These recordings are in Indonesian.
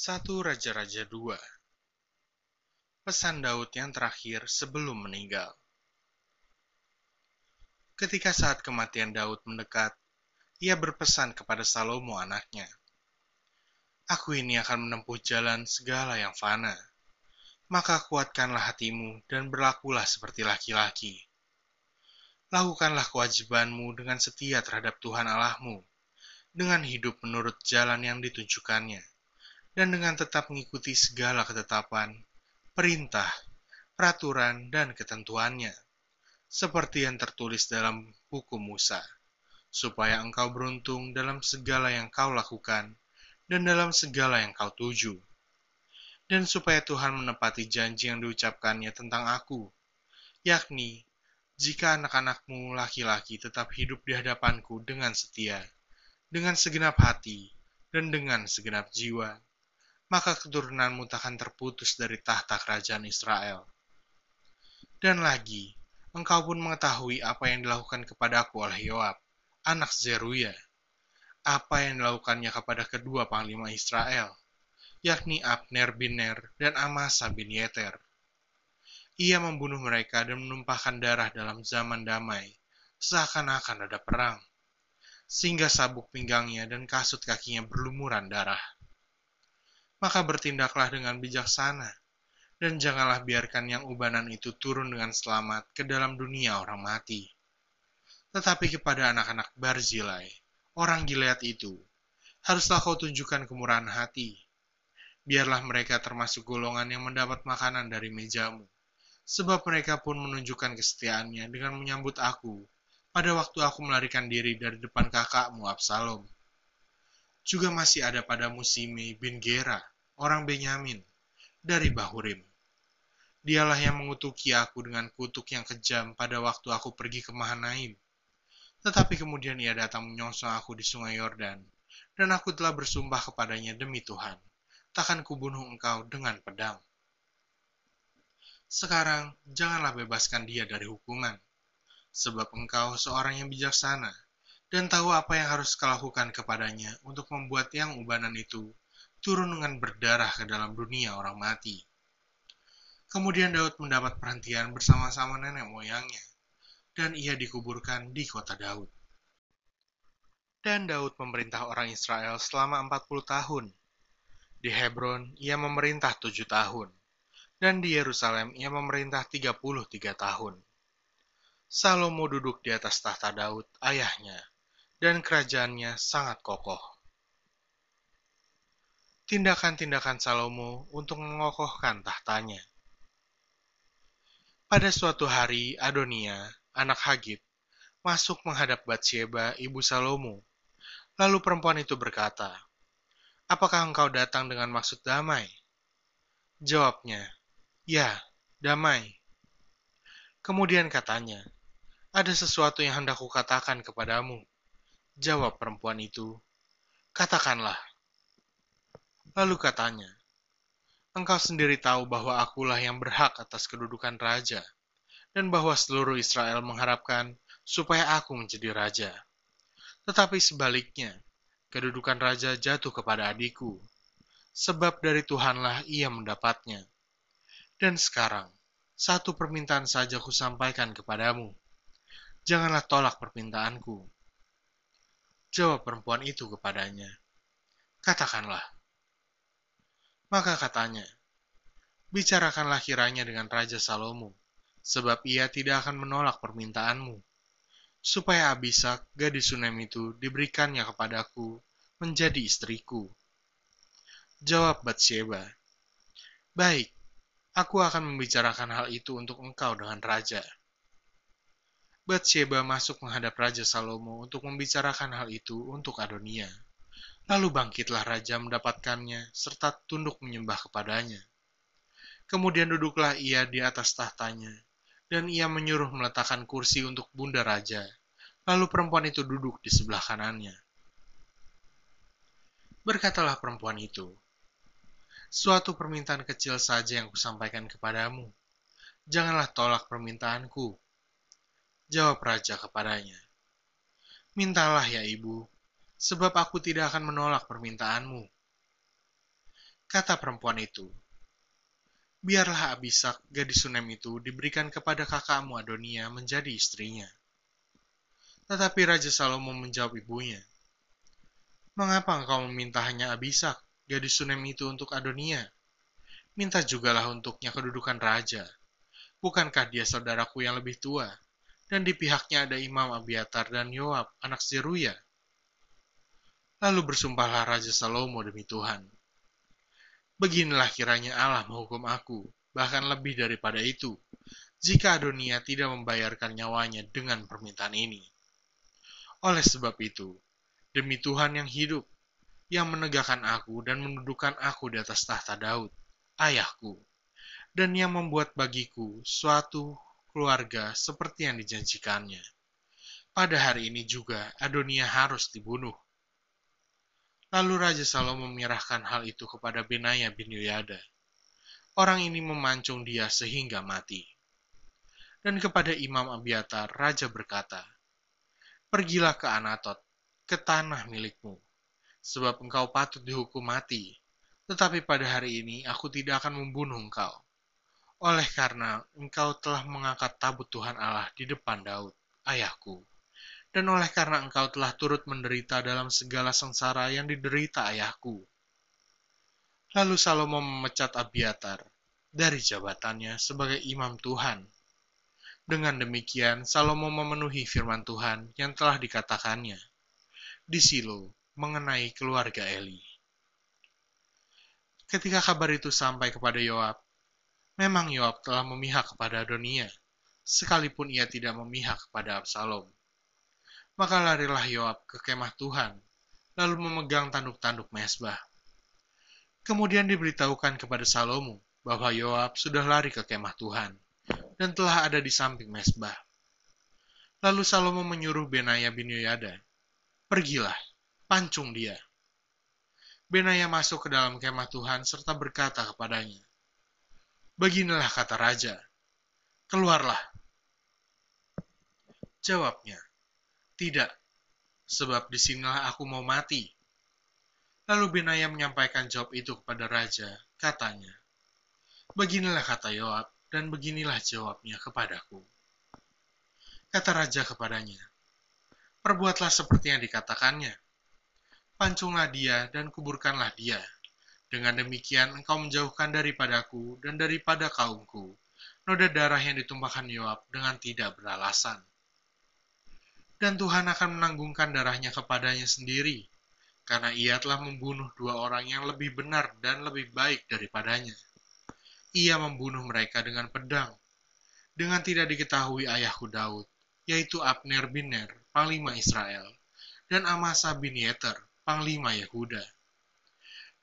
1 Raja-Raja 2 Pesan Daud yang terakhir sebelum meninggal Ketika saat kematian Daud mendekat, ia berpesan kepada Salomo anaknya, Aku ini akan menempuh jalan segala yang fana. Maka kuatkanlah hatimu dan berlakulah seperti laki-laki. Lakukanlah kewajibanmu dengan setia terhadap Tuhan Allahmu, dengan hidup menurut jalan yang ditunjukkannya dan dengan tetap mengikuti segala ketetapan, perintah, peraturan, dan ketentuannya, seperti yang tertulis dalam hukum Musa, supaya engkau beruntung dalam segala yang kau lakukan dan dalam segala yang kau tuju, dan supaya Tuhan menepati janji yang diucapkannya tentang aku, yakni jika anak-anakmu laki-laki tetap hidup di hadapanku dengan setia, dengan segenap hati, dan dengan segenap jiwa, maka keturunanmu takkan terputus dari tahta kerajaan Israel. Dan lagi, engkau pun mengetahui apa yang dilakukan kepadaku oleh Yoab, anak Zeruya, apa yang dilakukannya kepada kedua panglima Israel, yakni Abner bin Ner dan Amasa bin Yeter. Ia membunuh mereka dan menumpahkan darah dalam zaman damai, seakan-akan ada perang, sehingga sabuk pinggangnya dan kasut kakinya berlumuran darah maka bertindaklah dengan bijaksana, dan janganlah biarkan yang ubanan itu turun dengan selamat ke dalam dunia orang mati. Tetapi kepada anak-anak Barzilai, orang Gilead itu, haruslah kau tunjukkan kemurahan hati. Biarlah mereka termasuk golongan yang mendapat makanan dari mejamu, sebab mereka pun menunjukkan kesetiaannya dengan menyambut aku pada waktu aku melarikan diri dari depan kakakmu Absalom juga masih ada pada Musime bin Gera, orang Benyamin, dari Bahurim. Dialah yang mengutuki aku dengan kutuk yang kejam pada waktu aku pergi ke Mahanaim. Tetapi kemudian ia datang menyongsong aku di sungai Yordan, dan aku telah bersumpah kepadanya demi Tuhan, takkan kubunuh engkau dengan pedang. Sekarang, janganlah bebaskan dia dari hukuman, sebab engkau seorang yang bijaksana, dan tahu apa yang harus kau lakukan kepadanya untuk membuat yang ubanan itu turun dengan berdarah ke dalam dunia orang mati. Kemudian Daud mendapat perhentian bersama-sama nenek moyangnya, dan ia dikuburkan di kota Daud. Dan Daud memerintah orang Israel selama 40 tahun. Di Hebron, ia memerintah tujuh tahun, dan di Yerusalem ia memerintah 33 tahun. Salomo duduk di atas tahta Daud, ayahnya, dan kerajaannya sangat kokoh. Tindakan-tindakan Salomo untuk mengokohkan tahtanya. Pada suatu hari, Adonia, anak Hagit, masuk menghadap Batsheba, ibu Salomo. Lalu perempuan itu berkata, Apakah engkau datang dengan maksud damai? Jawabnya, Ya, damai. Kemudian katanya, Ada sesuatu yang hendak kukatakan kepadamu. Jawab perempuan itu, katakanlah. Lalu katanya, engkau sendiri tahu bahwa akulah yang berhak atas kedudukan raja, dan bahwa seluruh Israel mengharapkan supaya aku menjadi raja. Tetapi sebaliknya, kedudukan raja jatuh kepada adikku, sebab dari Tuhanlah ia mendapatnya. Dan sekarang, satu permintaan saja kusampaikan kepadamu. Janganlah tolak permintaanku Jawab perempuan itu kepadanya, Katakanlah. Maka katanya, Bicarakanlah kiranya dengan Raja Salomo, sebab ia tidak akan menolak permintaanmu, supaya Abisak, gadis Sunem itu, diberikannya kepadaku menjadi istriku. Jawab Batsheba, Baik, aku akan membicarakan hal itu untuk engkau dengan Raja. Batsheba masuk menghadap Raja Salomo untuk membicarakan hal itu untuk Adonia. Lalu bangkitlah raja mendapatkannya, serta tunduk menyembah kepadanya. Kemudian duduklah ia di atas tahtanya, dan ia menyuruh meletakkan kursi untuk bunda raja. Lalu perempuan itu duduk di sebelah kanannya. Berkatalah perempuan itu, Suatu permintaan kecil saja yang kusampaikan kepadamu. Janganlah tolak permintaanku, Jawab raja kepadanya, Mintalah ya ibu, sebab aku tidak akan menolak permintaanmu. Kata perempuan itu, Biarlah Abisak, gadis Sunem itu, diberikan kepada kakakmu Adonia menjadi istrinya. Tetapi Raja Salomo menjawab ibunya, Mengapa engkau meminta hanya Abisak, gadis Sunem itu untuk Adonia? Minta jugalah untuknya kedudukan raja. Bukankah dia saudaraku yang lebih tua? Dan di pihaknya ada Imam Abiatar dan Yoab, anak Zeruya. Lalu bersumpahlah Raja Salomo demi Tuhan Beginilah kiranya Allah menghukum aku, bahkan lebih daripada itu, jika Adonia tidak membayarkan nyawanya dengan permintaan ini. Oleh sebab itu, demi Tuhan yang hidup, yang menegakkan aku dan mendudukan aku di atas tahta Daud, ayahku, dan yang membuat bagiku suatu keluarga seperti yang dijanjikannya. Pada hari ini juga Adonia harus dibunuh Lalu Raja Salomo menyerahkan hal itu kepada Benaya bin Yoyada. Orang ini memancung dia sehingga mati. Dan kepada Imam Abiatar, Raja berkata, Pergilah ke Anatot, ke tanah milikmu, sebab engkau patut dihukum mati. Tetapi pada hari ini aku tidak akan membunuh engkau. Oleh karena engkau telah mengangkat tabut Tuhan Allah di depan Daud, ayahku dan oleh karena engkau telah turut menderita dalam segala sengsara yang diderita ayahku. Lalu Salomo memecat Abiatar dari jabatannya sebagai imam Tuhan. Dengan demikian, Salomo memenuhi firman Tuhan yang telah dikatakannya di Silo mengenai keluarga Eli. Ketika kabar itu sampai kepada Yoab, memang Yoab telah memihak kepada Adonia, sekalipun ia tidak memihak kepada Absalom. Maka larilah Yoab ke kemah Tuhan, lalu memegang tanduk-tanduk mesbah. Kemudian diberitahukan kepada Salomo bahwa Yoab sudah lari ke kemah Tuhan dan telah ada di samping mesbah. Lalu Salomo menyuruh Benaya bin Yoyada, Pergilah, pancung dia. Benaya masuk ke dalam kemah Tuhan serta berkata kepadanya, Beginilah kata Raja, keluarlah. Jawabnya, tidak, sebab di sinilah aku mau mati. Lalu Benaya menyampaikan jawab itu kepada raja, katanya, Beginilah kata Yoab, dan beginilah jawabnya kepadaku. Kata raja kepadanya, Perbuatlah seperti yang dikatakannya. Pancunglah dia dan kuburkanlah dia. Dengan demikian engkau menjauhkan daripadaku dan daripada kaumku noda darah yang ditumpahkan Yoab dengan tidak beralasan dan Tuhan akan menanggungkan darahnya kepadanya sendiri, karena ia telah membunuh dua orang yang lebih benar dan lebih baik daripadanya. Ia membunuh mereka dengan pedang, dengan tidak diketahui ayahku Daud, yaitu Abner bin Ner, panglima Israel, dan Amasa bin Yeter, panglima Yehuda.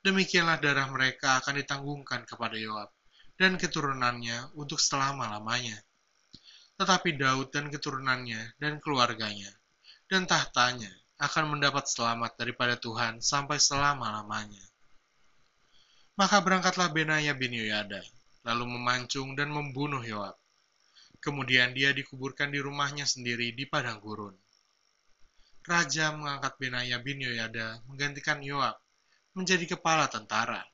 Demikianlah darah mereka akan ditanggungkan kepada Yoab dan keturunannya untuk selama-lamanya tetapi Daud dan keturunannya dan keluarganya dan tahtanya akan mendapat selamat daripada Tuhan sampai selama-lamanya. Maka berangkatlah Benaya bin Yoyada, lalu memancung dan membunuh Yoab. Kemudian dia dikuburkan di rumahnya sendiri di padang gurun. Raja mengangkat Benaya bin Yoyada menggantikan Yoab menjadi kepala tentara.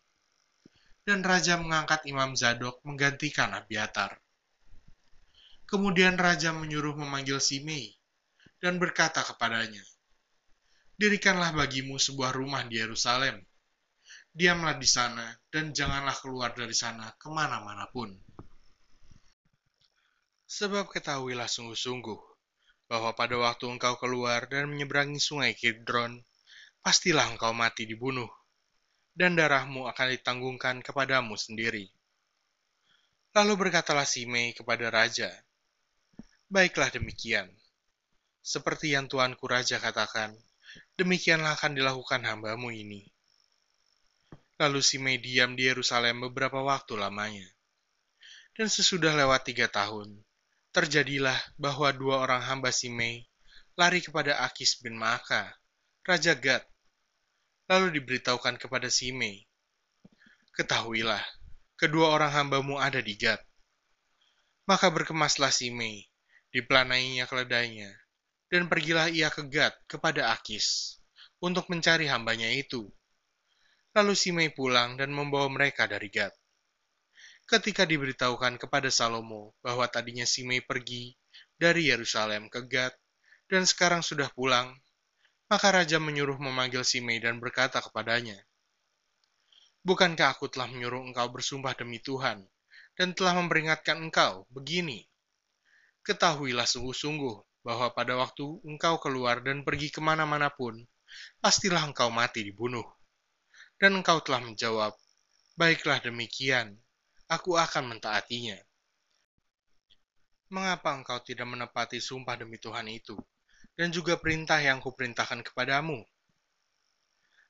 Dan raja mengangkat Imam Zadok menggantikan Abiatar. Kemudian raja menyuruh memanggil Simei dan berkata kepadanya, Dirikanlah bagimu sebuah rumah di Yerusalem. Diamlah di sana dan janganlah keluar dari sana ke mana-mana pun. Sebab ketahuilah sungguh-sungguh bahwa pada waktu engkau keluar dan menyeberangi sungai Kidron, pastilah engkau mati dibunuh, dan darahmu akan ditanggungkan kepadamu sendiri. Lalu berkatalah Simei kepada raja, Baiklah demikian. Seperti yang Tuanku Raja katakan, demikianlah akan dilakukan hambamu ini. Lalu Simei diam di Yerusalem beberapa waktu lamanya. Dan sesudah lewat tiga tahun, terjadilah bahwa dua orang hamba Simei lari kepada Akis bin Maaka, Raja Gad. Lalu diberitahukan kepada Simei, Ketahuilah, kedua orang hambamu ada di Gad. Maka berkemaslah Simei, dipelanainya keledainya, dan pergilah ia ke Gad kepada Akis untuk mencari hambanya itu. Lalu Simei pulang dan membawa mereka dari Gad. Ketika diberitahukan kepada Salomo bahwa tadinya Simei pergi dari Yerusalem ke Gad dan sekarang sudah pulang, maka raja menyuruh memanggil Simei dan berkata kepadanya, Bukankah aku telah menyuruh engkau bersumpah demi Tuhan dan telah memperingatkan engkau begini? Ketahuilah sungguh-sungguh bahwa pada waktu engkau keluar dan pergi ke mana-mana pun, pastilah engkau mati dibunuh. Dan engkau telah menjawab, Baiklah demikian, aku akan mentaatinya. Mengapa engkau tidak menepati sumpah demi Tuhan itu? Dan juga perintah yang kuperintahkan kepadamu.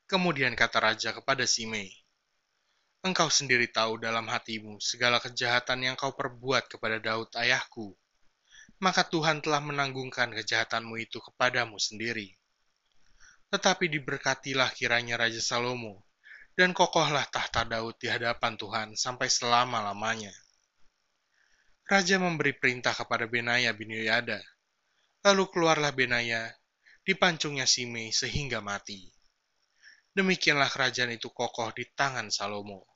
Kemudian kata raja kepada Simei, Engkau sendiri tahu dalam hatimu segala kejahatan yang kau perbuat kepada Daud ayahku. Maka Tuhan telah menanggungkan kejahatanmu itu kepadamu sendiri. Tetapi diberkatilah kiranya Raja Salomo, dan kokohlah tahta Daud di hadapan Tuhan sampai selama-lamanya. Raja memberi perintah kepada Benaya bin Yoyada, Lalu keluarlah Benaya, dipancungnya Simei sehingga mati. Demikianlah kerajaan itu kokoh di tangan Salomo.